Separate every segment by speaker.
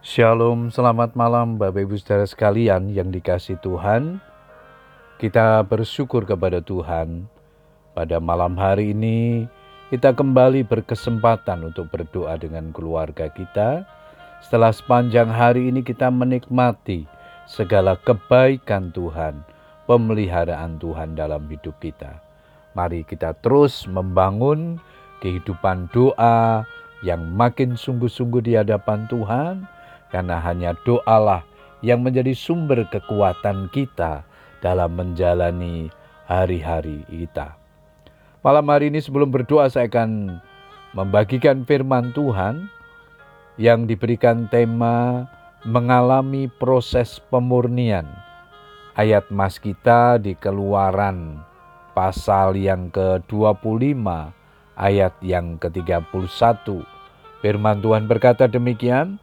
Speaker 1: Shalom, selamat malam Bapak Ibu Saudara sekalian yang dikasih Tuhan. Kita bersyukur kepada Tuhan. Pada malam hari ini kita kembali berkesempatan untuk berdoa dengan keluarga kita. Setelah sepanjang hari ini kita menikmati segala kebaikan Tuhan, pemeliharaan Tuhan dalam hidup kita. Mari kita terus membangun kehidupan doa yang makin sungguh-sungguh di hadapan Tuhan karena hanya doalah yang menjadi sumber kekuatan kita dalam menjalani hari-hari kita. Malam hari ini sebelum berdoa saya akan membagikan firman Tuhan yang diberikan tema mengalami proses pemurnian. Ayat mas kita di keluaran pasal yang ke-25 ayat yang ke-31. Firman Tuhan berkata demikian,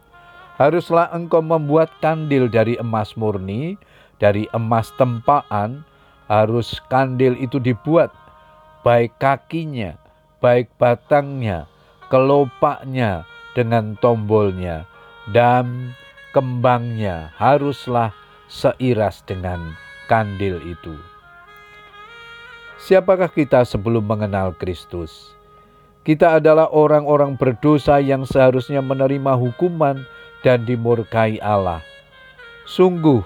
Speaker 1: Haruslah engkau membuat kandil dari emas murni, dari emas tempaan, harus kandil itu dibuat, baik kakinya, baik batangnya, kelopaknya, dengan tombolnya, dan kembangnya haruslah seiras dengan kandil itu. Siapakah kita sebelum mengenal Kristus? Kita adalah orang-orang berdosa yang seharusnya menerima hukuman dan dimurkai Allah. Sungguh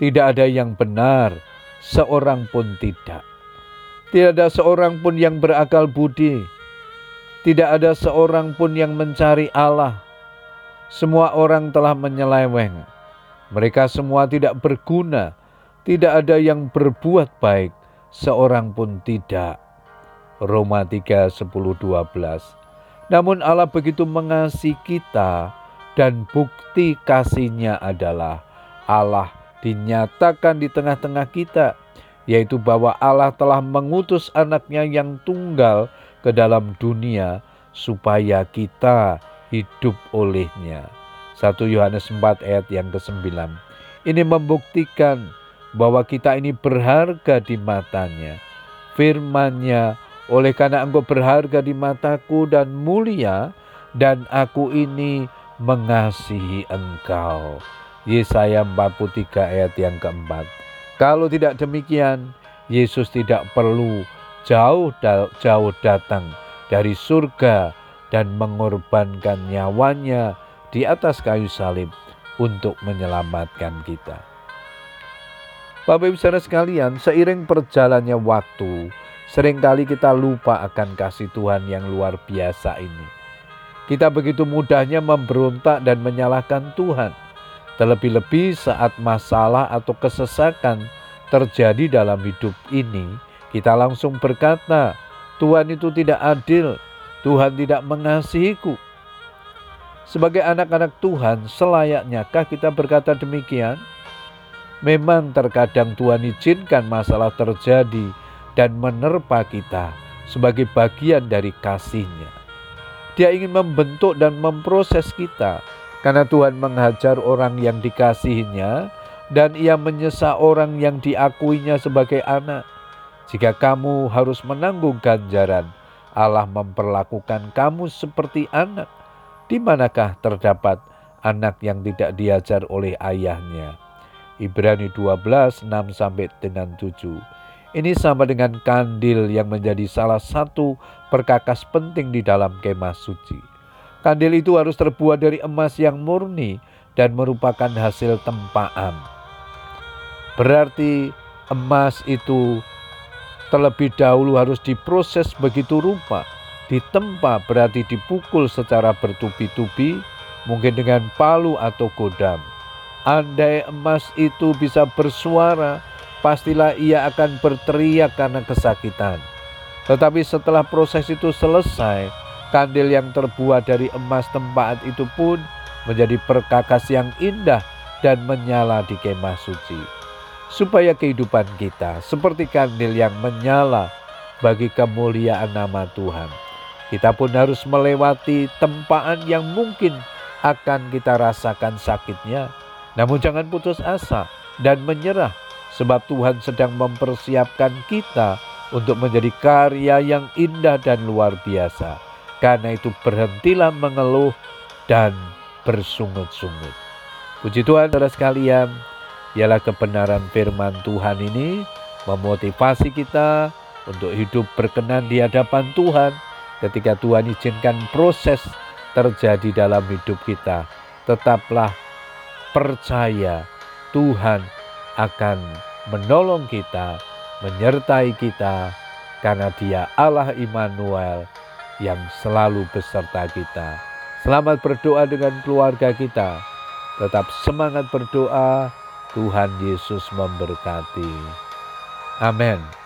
Speaker 1: tidak ada yang benar, seorang pun tidak. Tidak ada seorang pun yang berakal budi. Tidak ada seorang pun yang mencari Allah. Semua orang telah menyeleweng. Mereka semua tidak berguna. Tidak ada yang berbuat baik, seorang pun tidak. Roma 3, 10, 12. Namun Allah begitu mengasihi kita dan bukti kasihnya adalah Allah dinyatakan di tengah-tengah kita, yaitu bahwa Allah telah mengutus anaknya yang tunggal ke dalam dunia supaya kita hidup olehnya. 1 Yohanes 4 ayat yang ke-9. Ini membuktikan bahwa kita ini berharga di matanya. Firmannya, oleh karena engkau berharga di mataku dan mulia, dan aku ini mengasihi engkau. Yesaya 43 ayat yang keempat. Kalau tidak demikian, Yesus tidak perlu jauh jauh datang dari surga dan mengorbankan nyawanya di atas kayu salib untuk menyelamatkan kita. Bapak Ibu Saudara sekalian, seiring perjalannya waktu, sering kali kita lupa akan kasih Tuhan yang luar biasa ini. Kita begitu mudahnya memberontak dan menyalahkan Tuhan. Terlebih-lebih saat masalah atau kesesakan terjadi dalam hidup ini, kita langsung berkata, Tuhan itu tidak adil, Tuhan tidak mengasihiku. Sebagai anak-anak Tuhan, selayaknyakah kita berkata demikian? Memang terkadang Tuhan izinkan masalah terjadi dan menerpa kita sebagai bagian dari kasihnya. Dia ingin membentuk dan memproses kita. Karena Tuhan menghajar orang yang dikasihinya dan ia menyesal orang yang diakuinya sebagai anak. Jika kamu harus menanggung ganjaran, Allah memperlakukan kamu seperti anak. Di manakah terdapat anak yang tidak diajar oleh ayahnya? Ibrani 12, 6 sampai dengan 7. Ini sama dengan kandil yang menjadi salah satu perkakas penting di dalam kemah suci. Kandil itu harus terbuat dari emas yang murni dan merupakan hasil tempaan. Berarti emas itu terlebih dahulu harus diproses begitu rupa. Ditempa berarti dipukul secara bertubi-tubi, mungkin dengan palu atau godam. Andai emas itu bisa bersuara, pastilah ia akan berteriak karena kesakitan. Tetapi setelah proses itu selesai, kandil yang terbuat dari emas tempat itu pun menjadi perkakas yang indah dan menyala di kemah suci. Supaya kehidupan kita seperti kandil yang menyala bagi kemuliaan nama Tuhan. Kita pun harus melewati tempaan yang mungkin akan kita rasakan sakitnya. Namun jangan putus asa dan menyerah sebab Tuhan sedang mempersiapkan kita untuk menjadi karya yang indah dan luar biasa. Karena itu berhentilah mengeluh dan bersungut-sungut. Puji Tuhan, saudara sekalian, ialah kebenaran firman Tuhan ini memotivasi kita untuk hidup berkenan di hadapan Tuhan ketika Tuhan izinkan proses terjadi dalam hidup kita. Tetaplah percaya Tuhan akan menolong kita, menyertai kita, karena Dia Allah Immanuel yang selalu beserta kita. Selamat berdoa dengan keluarga kita. Tetap semangat berdoa. Tuhan Yesus memberkati. Amin.